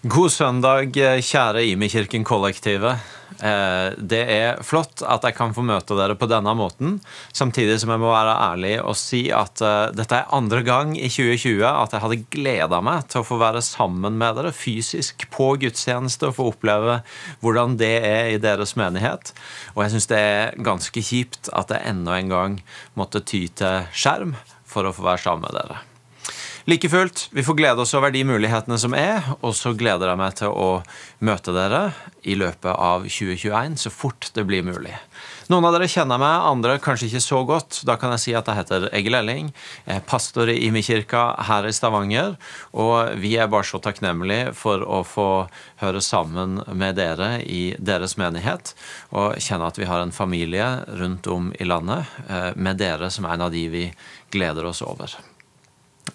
God søndag, kjære Imi-kirken-kollektivet. Eh, det er flott at jeg kan få møte dere på denne måten, samtidig som jeg må være ærlig og si at eh, dette er andre gang i 2020 at jeg hadde gleda meg til å få være sammen med dere fysisk på gudstjeneste og få oppleve hvordan det er i deres menighet. Og jeg syns det er ganske kjipt at jeg enda en gang måtte ty til skjerm for å få være sammen med dere. Like fullt, vi får glede oss over de mulighetene som er, og så gleder jeg meg til å møte dere i løpet av 2021 så fort det blir mulig. Noen av dere kjenner meg, andre kanskje ikke så godt. Da kan jeg si at jeg heter Egil Elling, er pastor i Imi-kirka her i Stavanger, og vi er bare så takknemlige for å få høre sammen med dere i deres menighet, og kjenne at vi har en familie rundt om i landet eh, med dere som er en av de vi gleder oss over.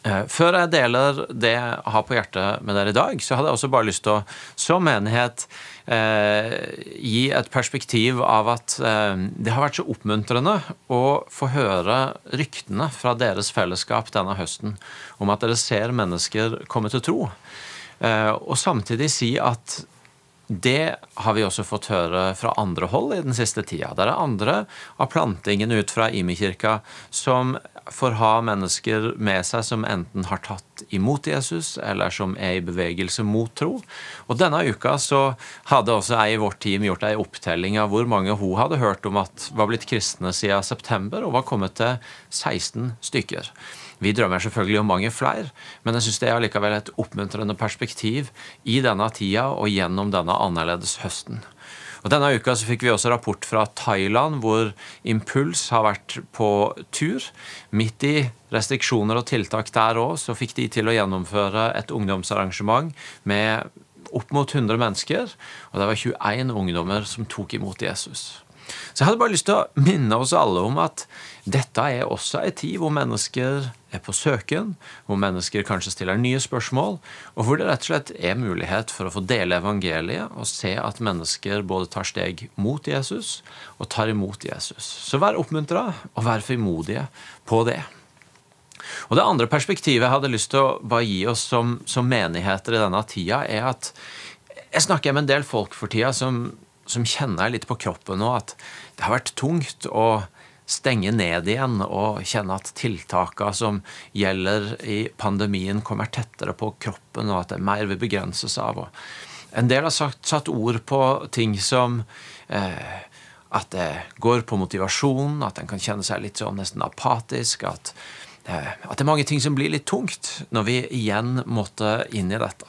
Eh, før jeg deler det jeg har på hjertet med dere i dag, så hadde jeg også bare lyst til å, som menighet, eh, gi et perspektiv av at eh, det har vært så oppmuntrende å få høre ryktene fra deres fellesskap denne høsten om at dere ser mennesker komme til tro. Og samtidig si at det har vi også fått høre fra andre hold i den siste tida. Det er andre av plantingen ut fra Imi-kirka som får ha mennesker med seg som enten har tatt imot Jesus, eller som er i bevegelse mot tro. Og Denne uka så hadde også jeg i vårt team gjort ei opptelling av hvor mange hun hadde hørt om at var blitt kristne siden september, og var kommet til 16 stykker. Vi drømmer selvfølgelig om mange flere, men jeg syns det er allikevel et oppmuntrende perspektiv i denne tida og gjennom denne annerledes høsten. Og Denne uka så fikk vi også rapport fra Thailand, hvor Impuls har vært på tur. Midt i restriksjoner og tiltak der òg, så fikk de til å gjennomføre et ungdomsarrangement med opp mot 100 mennesker. Og det var 21 ungdommer som tok imot Jesus. Så jeg hadde bare lyst til å minne oss alle om at dette er også en tid hvor mennesker er på søken, hvor mennesker kanskje stiller nye spørsmål, og hvor det rett og slett er mulighet for å få dele evangeliet og se at mennesker både tar steg mot Jesus og tar imot Jesus. Så vær oppmuntra og vær frimodige på det. Og Det andre perspektivet jeg hadde lyst til å bare gi oss som, som menigheter i denne tida, er at jeg snakker med en del folk for tida som, som kjenner litt på kroppen nå at det har vært tungt å stenge ned igjen og kjenne at tiltakene som gjelder i pandemien, kommer tettere på kroppen, og at det er mer vil begrenses av. En del har sagt, satt ord på ting som eh, at det går på motivasjon, at en kan kjenne seg litt sånn nesten apatisk. At, eh, at det er mange ting som blir litt tungt når vi igjen måtte inn i dette.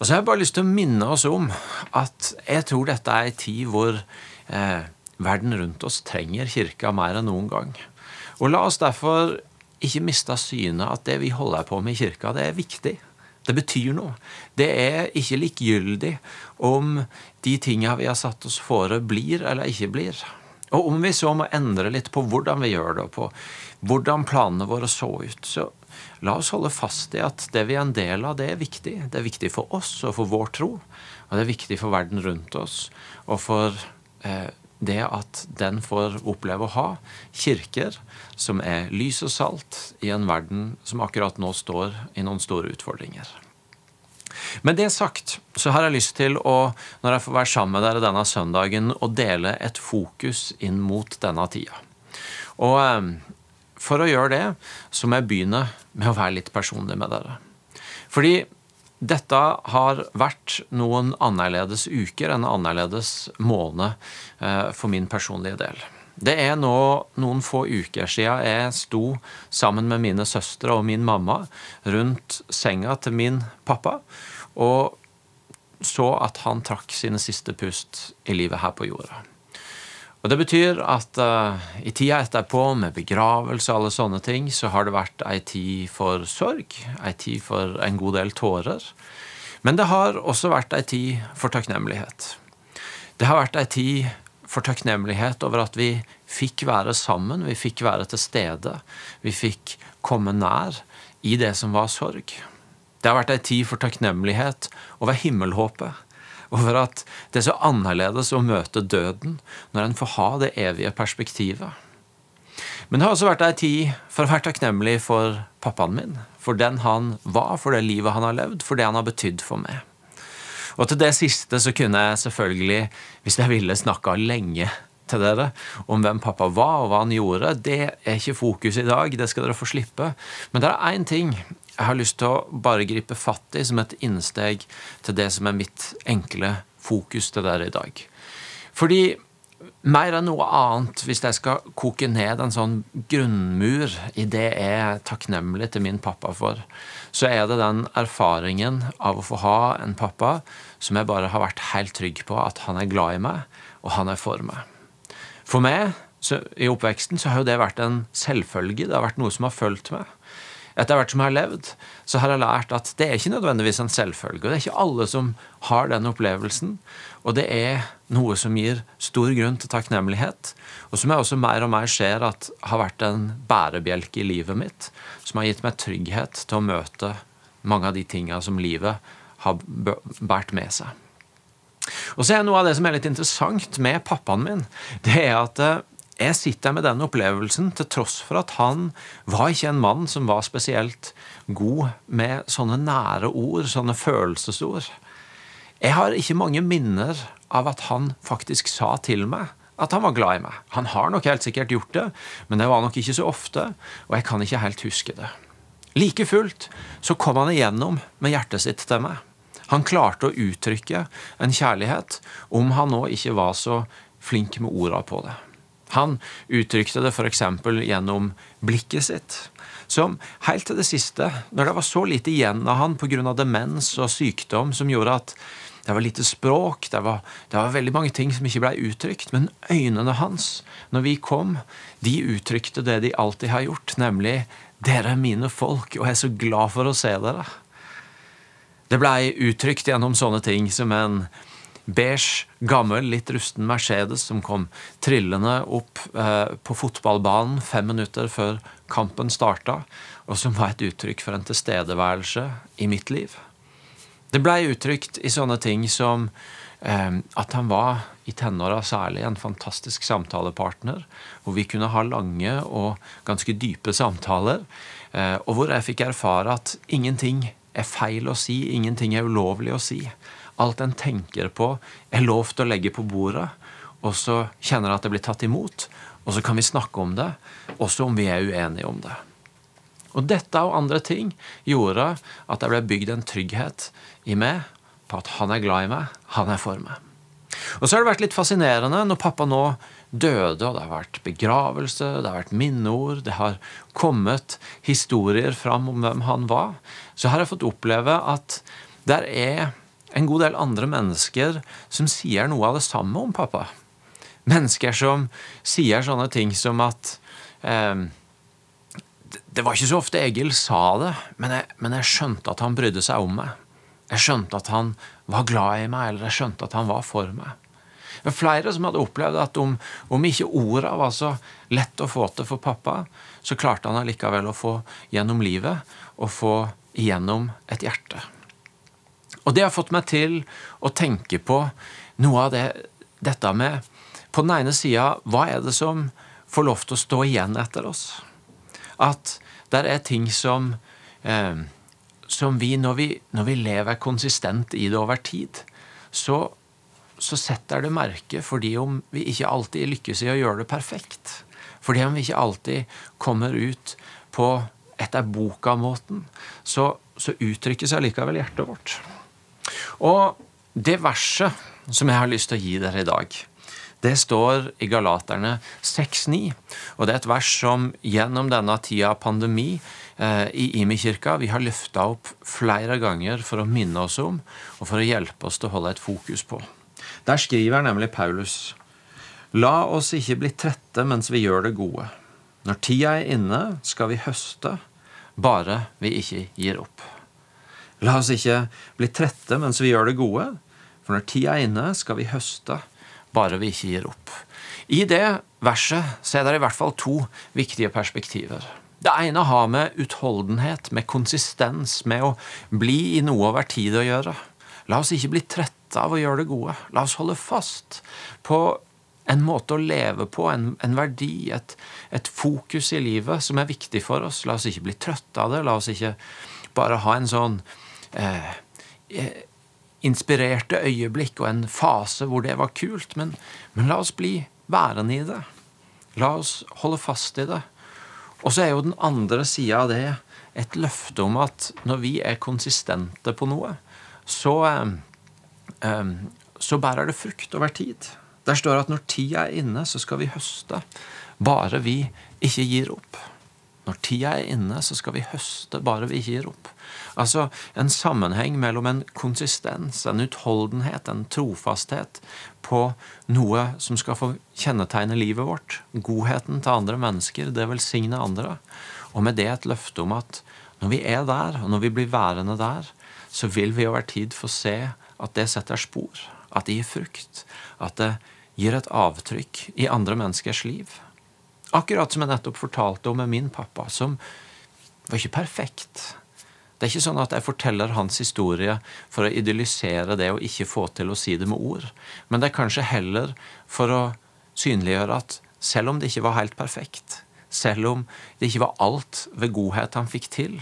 Og så har jeg bare lyst til å minne oss om at jeg tror dette er en tid hvor eh, verden rundt oss trenger kirka mer enn noen gang. Og la oss derfor ikke miste av syne at det vi holder på med i kirka, det er viktig. Det betyr noe. Det er ikke likegyldig om de tinga vi har satt oss fore, blir eller ikke blir. Og om vi så må endre litt på hvordan vi gjør det, og på hvordan planene våre så ut, så la oss holde fast i at det vi er en del av, det er viktig. Det er viktig for oss og for vår tro. Og det er viktig for verden rundt oss og for eh, det at den får oppleve å ha kirker som er lys og salt i en verden som akkurat nå står i noen store utfordringer. Med det sagt så har jeg lyst til å, når jeg får være sammen med dere denne søndagen, å dele et fokus inn mot denne tida. Og eh, for å gjøre det, så må jeg begynne med å være litt personlig med dere. Fordi dette har vært noen annerledes uker, en annerledes måned eh, for min personlige del. Det er nå noen få uker siden jeg sto sammen med mine søstre og min mamma rundt senga til min pappa og så at han trakk sine siste pust i livet her på jorda. Og Det betyr at uh, i tida etterpå, med begravelse og alle sånne ting, så har det vært ei tid for sorg, ei tid for en god del tårer. Men det har også vært ei tid for takknemlighet. Det har vært ei tid for takknemlighet over at vi fikk være sammen, vi fikk være til stede. Vi fikk komme nær i det som var sorg. Det har vært ei tid for takknemlighet over himmelhåpet over at det er så annerledes å møte døden når en får ha det evige perspektivet. Men det har også vært ei tid for å være takknemlig for pappaen min. For den han var, for det livet han har levd, for det han har betydd for meg. Og til det siste så kunne jeg selvfølgelig, hvis jeg ville, snakka lenge til dere om hvem pappa var og hva han gjorde. Det er ikke fokus i dag, det skal dere få slippe. Men det er én ting jeg har lyst til å bare gripe fatt i som et innsteg til det som er mitt enkle fokus til dere i dag. Fordi mer enn noe annet, hvis jeg skal koke ned en sånn grunnmur i det jeg er takknemlig til min pappa for, så er det den erfaringen av å få ha en pappa som jeg bare har vært helt trygg på at han er glad i meg, og han er for meg. For meg så, i oppveksten så har jo det vært en selvfølge. Det har vært noe som har fulgt meg. Etter hvert som jeg har levd, så har jeg lært at det er ikke nødvendigvis en selvfølge. og Det er ikke alle som har den opplevelsen. Og det er noe som gir stor grunn til takknemlighet, og som jeg også mer og mer ser at har vært en bærebjelke i livet mitt, som har gitt meg trygghet til å møte mange av de tinga som livet har båret med seg. Og så er noe av det som er litt interessant med pappaen min, det er at eh, jeg sitter med den opplevelsen til tross for at han var ikke en mann som var spesielt god med sånne nære ord, sånne følelsesord. Jeg har ikke mange minner av at han faktisk sa til meg at han var glad i meg. Han har nok helt sikkert gjort det, men det var nok ikke så ofte, og jeg kan ikke helt huske det. Like fullt så kom han igjennom med hjertet sitt til meg. Han klarte å uttrykke en kjærlighet, om han nå ikke var så flink med orda på det. Han uttrykte det f.eks. gjennom blikket sitt. Som helt til det siste, når det var så lite igjen av han pga. demens og sykdom som gjorde at det var lite språk, det var, det var veldig mange ting som ikke blei uttrykt, men øynene hans, når vi kom, de uttrykte det de alltid har gjort, nemlig 'Dere er mine folk, og jeg er så glad for å se dere'. Det blei uttrykt gjennom sånne ting som en beige, gammel, litt rusten Mercedes som kom trillende opp eh, på fotballbanen fem minutter før kampen starta, og som var et uttrykk for en tilstedeværelse i mitt liv. Det blei uttrykt i sånne ting som eh, at han var, i tenåra særlig, en fantastisk samtalepartner, hvor vi kunne ha lange og ganske dype samtaler, eh, og hvor jeg fikk erfare at ingenting er feil å si, ingenting er ulovlig å si alt en tenker på, er lov til å legge på bordet, og så kjenner jeg at det blir tatt imot, og så kan vi snakke om det, også om vi er uenige om det. Og dette og andre ting gjorde at det ble bygd en trygghet i meg på at han er glad i meg, han er for meg. Og så har det vært litt fascinerende når pappa nå døde, og det har vært begravelse, det har vært minneord, det har kommet historier fram om hvem han var, så har jeg fått oppleve at der er en god del andre mennesker som sier noe av det samme om pappa. Mennesker som sier sånne ting som at eh, Det var ikke så ofte Egil sa det, men jeg, men jeg, skjønte at han brydde seg om meg. Jeg skjønte at han var glad i meg, eller jeg skjønte at han var for meg. Det var flere som hadde opplevd at om, om ikke orda var så lett å få til for pappa, så klarte han allikevel å få gjennom livet og få igjennom et hjerte. Og det har fått meg til å tenke på noe av det, dette med På den ene sida, hva er det som får lov til å stå igjen etter oss? At det er ting som, eh, som vi når, vi når, vi, lever konsistent i det over tid, så, så setter det merke fordi om vi ikke alltid lykkes i å gjøre det perfekt. Fordi om vi ikke alltid kommer ut på etter boka-måten, så, så uttrykkes allikevel hjertet vårt. Og det verset som jeg har lyst til å gi dere i dag, det står i Galaterne 6,9. Og det er et vers som gjennom denne tida av pandemi eh, i Imi-kirka vi har løfta opp flere ganger for å minne oss om, og for å hjelpe oss til å holde et fokus på. Der skriver nemlig Paulus La oss ikke bli trette mens vi gjør det gode. Når tida er inne, skal vi høste, bare vi ikke gir opp. La oss ikke bli trette mens vi gjør det gode, for når tida er inne, skal vi høste, bare vi ikke gir opp. I det verset så er det i hvert fall to viktige perspektiver. Det ene har med utholdenhet, med konsistens, med å bli i noe over tid å gjøre. La oss ikke bli trette av å gjøre det gode. La oss holde fast på en måte å leve på, en, en verdi, et, et, fokus i livet som er viktig for oss. La oss ikke bli trøtte av det. La oss ikke bare ha en sånn eh, inspirerte øyeblikk og en fase hvor det var kult, men, men la oss bli værende i det. La oss holde fast i det. Og så er jo den andre sida av det et løfte om at når vi er konsistente på noe, så, eh, så bærer det frukt over tid. Der står det at når tida er inne, så skal vi høste. Bare vi ikke gir opp. Når tida er inne, så skal vi høste, bare vi gir opp. Altså en sammenheng mellom en konsistens, en utholdenhet, en trofasthet på noe som skal få kjennetegne livet vårt. Godheten til andre mennesker, det velsigne andre. Og med det et løfte om at når vi er der, og når vi blir værende der, så vil vi over tid få se at det setter spor, at det gir frukt, at det gir et avtrykk i andre menneskers liv. Akkurat som jeg nettopp fortalte om med min pappa, som var ikke perfekt. Det er ikke sånn at jeg forteller hans historie for å idyllisere det og ikke få til å si det med ord. Men det er kanskje heller for å synliggjøre at selv om det ikke var helt perfekt, selv om det ikke var alt ved godhet han fikk til,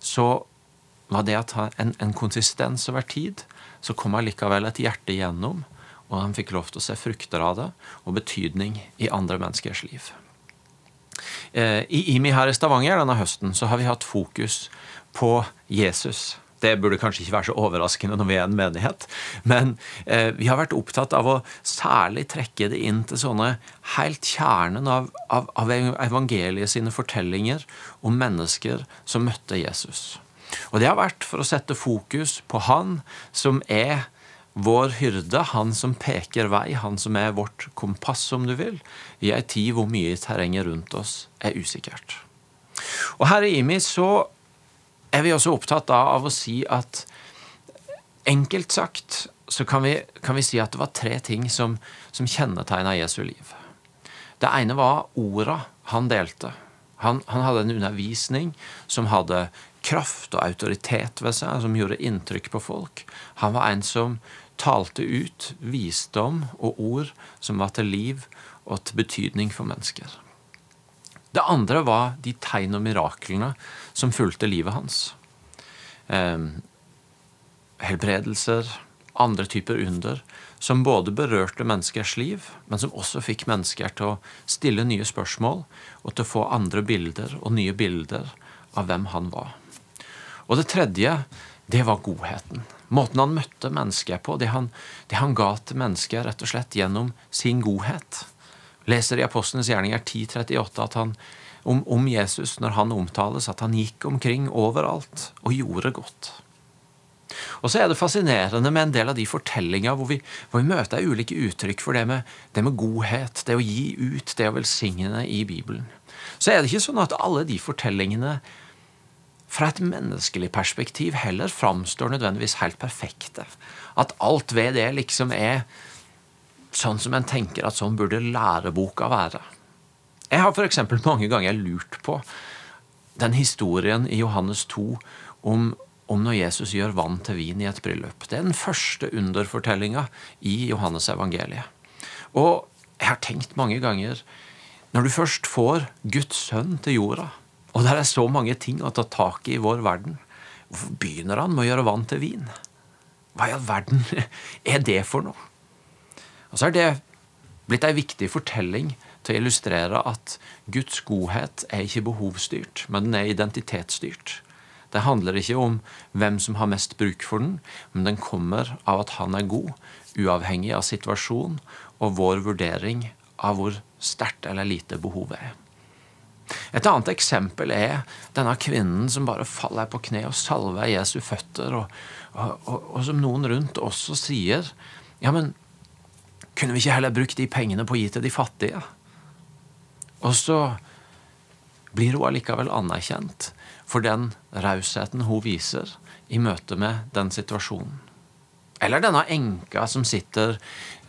så var det at en, en konsistens over tid, så kom allikevel et hjerte igjennom, og han fikk lov til å se frukter av det og betydning i andre menneskers liv. Eh, I IMI her i Stavanger denne høsten så har vi hatt fokus på Jesus. Det burde kanskje ikke være så overraskende når vi er en menighet, men eh, vi har vært opptatt av å særlig trekke det inn til sånne helt kjernen av, av, av evangeliet sine fortellinger om mennesker som møtte Jesus. Og det har vært for å sette fokus på Han som er vår hyrde, han som peker vei, han som er vårt kompass, om du vil, i ei tid hvor mye terrenget rundt oss er usikkert. Og her i IMI så er vi også opptatt av å si at enkelt sagt så kan vi, kan vi si at det var tre ting som, som kjennetegna Jesu liv. Det ene var orda han delte. Han, han, hadde en undervisning som hadde kraft og autoritet ved seg, som gjorde inntrykk på folk. Han var en som talte ut visdom og ord som var til liv og til betydning for mennesker. Det andre var de tegn og miraklene som fulgte livet hans. Eh, helbredelser, andre typer under, som både berørte menneskers liv, men som også fikk mennesker til å stille nye spørsmål og til å få andre bilder og nye bilder av hvem han var. Og det tredje, det var godheten. Måten han møtte mennesket på, det han, det han ga til mennesket rett og slett gjennom sin godhet. Leser i Apostlenes gjerninger 10.38 at han, om, om Jesus når han omtales, at han gikk omkring overalt og gjorde godt. Og så er det fascinerende med en del av de fortellinger hvor vi, hvor vi møter ulike uttrykk for det med, det med godhet, det å gi ut, det å velsigne i Bibelen. Så er det ikke sånn at alle de fortellingene fra et menneskelig perspektiv heller framstår nødvendigvis helt perfekte. At alt ved det liksom er sånn som en tenker at sånn burde læreboka være. Jeg har f.eks. mange ganger lurt på den historien i Johannes 2 om, om når Jesus gjør vann til vin i et bryllup. Det er den første underfortellinga i Johannes evangeliet. Og jeg har tenkt mange ganger Når du først får Guds sønn til jorda, og det er så mange ting å ta tak i i vår verden. Hvorfor begynner han med å gjøre vann til vin? Hva i all verden er det for noe? Og så er det blitt ei viktig fortelling til å illustrere at Guds godhet er ikke behovsstyrt, men den er identitetsstyrt. Det handler ikke om hvem som har mest bruk for den, men den kommer av at han er god, uavhengig av situasjon og vår vurdering av hvor sterkt eller lite behovet er. Et annet eksempel er denne kvinnen som bare faller på kne og salver Jesu føtter, og, og, og, og, som noen rundt også sier Ja, men kunne vi ikke heller brukt de pengene på å gi til de fattige? Og så blir hun allikevel anerkjent for den rausheten hun viser i møte med den situasjonen. Eller denne enka som sitter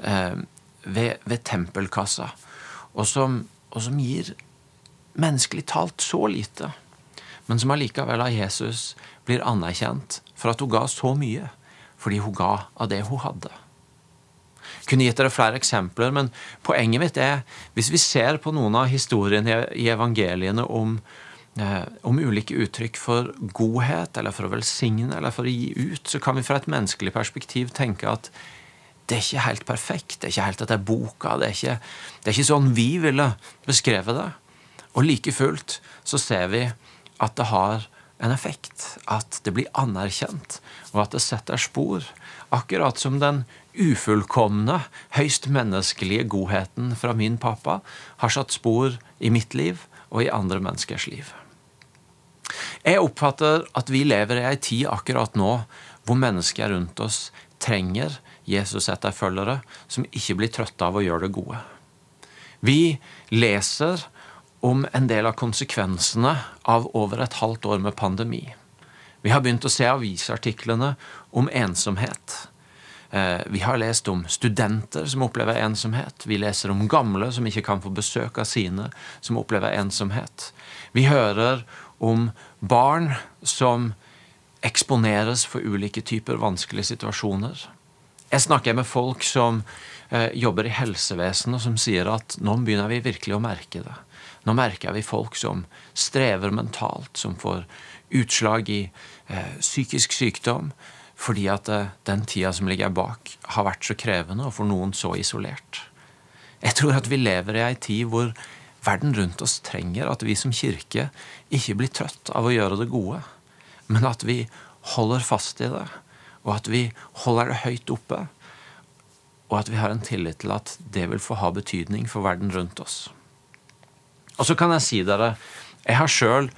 eh, ved, ved, tempelkassa, og som, og som gir menneskelig talt så lite, men som allikevel av Jesus blir anerkjent for at hun ga så mye, fordi hun ga av det hun hadde. Jeg kunne gitt dere flere eksempler, men poenget mitt er hvis vi ser på noen av historiene i evangeliene om, eh, om ulike uttrykk for godhet, eller for å velsigne, eller for å gi ut, så kan vi fra et menneskelig perspektiv tenke at det er ikke helt perfekt. Det er ikke helt etter boka. Det er ikke, det er ikke sånn vi ville beskrevet det. Og like fullt så ser vi at det har en effekt. At det blir anerkjent, og at det setter spor. Akkurat som den ufullkomne, høyst menneskelige godheten fra min pappa har satt spor i mitt liv og i andre menneskers liv. Jeg oppfatter at vi lever i ei tid akkurat nå hvor mennesker rundt oss trenger Jesus-etterfølgere som ikke blir trøtte av å gjøre det gode. Vi leser om en del av konsekvensene av over et halvt år med pandemi. Vi har begynt å se avisartiklene om ensomhet. Eh, vi har lest om studenter som opplever ensomhet. Vi leser om gamle som ikke kan få besøk av sine, som opplever ensomhet. Vi hører om barn som eksponeres for ulike typer vanskelige situasjoner. Jeg snakker med folk som eh, jobber i helsevesenet, som sier at nå begynner vi virkelig å merke det. Nå merker vi folk som strever mentalt, som får utslag i eh, psykisk sykdom fordi at eh, den tida som ligger bak, har vært så krevende, og for noen så isolert. Jeg tror at vi lever i ei tid hvor verden rundt oss trenger at vi som kirke ikke blir trøtt av å gjøre det gode, men at vi holder fast i det og at vi holder det høyt oppe, og at vi har en tillit til at det vil få ha betydning for verden rundt oss. Og så kan jeg si dere jeg har sjøl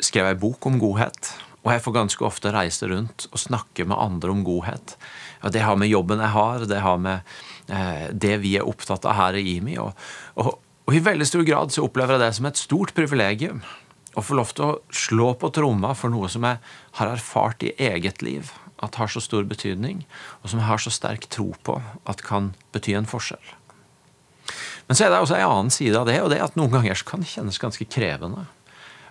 skrevet ei bok om godhet. Og jeg får ganske ofte reise rundt og snakke med andre om godhet. Og det har med jobben jeg har, det har med eh, det vi er opptatt av her i IMI. Og, og, og, i veldig stor grad så opplever jeg det som et stort privilegium å få lov til å slå på tromma for noe som jeg har erfart i eget liv at har så stor betydning, og som jeg har så sterk tro på at kan bety en forskjell. Men så er det også en annen side av det, og det er at noen ganger så kan det kjennes ganske krevende.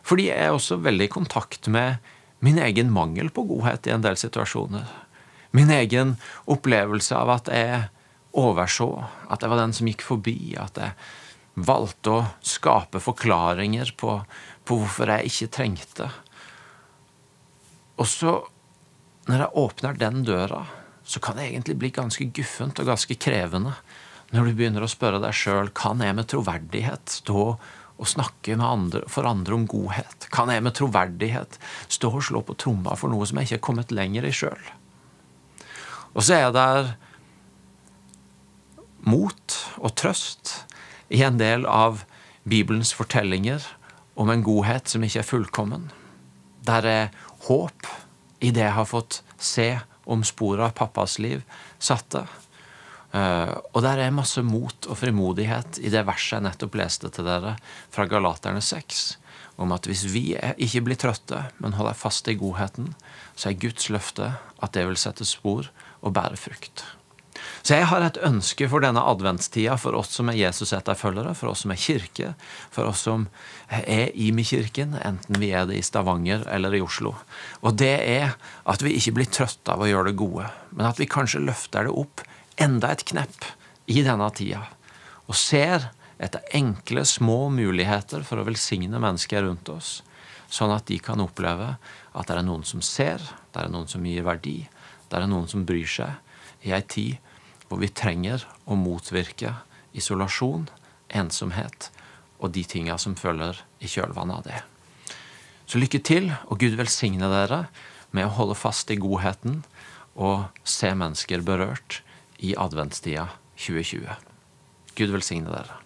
Fordi jeg er også veldig i kontakt med min egen mangel på godhet i en del situasjoner. Min egen opplevelse av at jeg overså, at jeg var den som gikk forbi, at jeg valgte å skape forklaringer på, på hvorfor jeg ikke trengte. Og så når jeg åpner den døra, så kan det egentlig bli ganske guffent og ganske krevende når du begynner å spørre deg sjøl kan jeg med troverdighet stå og snakke andre, for andre om godhet? Kan jeg med troverdighet stå og slå på tromma for noe som jeg ikke er kommet lenger i sjøl? Og så er det mot og trøst i en del av Bibelens fortellinger om en godhet som ikke er fullkommen. Der er håp i det jeg har fått se om sporet av pappas liv, satte. Uh, og der er masse mot og frimodighet i det verset jeg nettopp leste til dere fra Galaterne 6, om at hvis vi ikke blir trøtte, men holder fast i godheten, så er Guds løfte at det vil sette spor og bære frukt. Så jeg har et ønske for denne adventstida for oss som er Jesus-etterfølgere, for oss som er kirke, for oss som er i kirken, enten vi er det i Stavanger eller i Oslo. Og det er at vi ikke blir trøtte av å gjøre det gode, men at vi kanskje løfter det opp enda et knepp i denne tida, og ser etter enkle, små muligheter for å velsigne mennesker rundt oss, sånn at de kan oppleve at det er noen som ser, det er noen som gir verdi, det er noen som bryr seg i ei tid hvor vi trenger å motvirke isolasjon, ensomhet og de tinga som følger i kjølvannet av det. Så lykke til, og Gud velsigne dere med å holde fast i godheten og se mennesker berørt i adventstida 2020. Gud velsigne dere.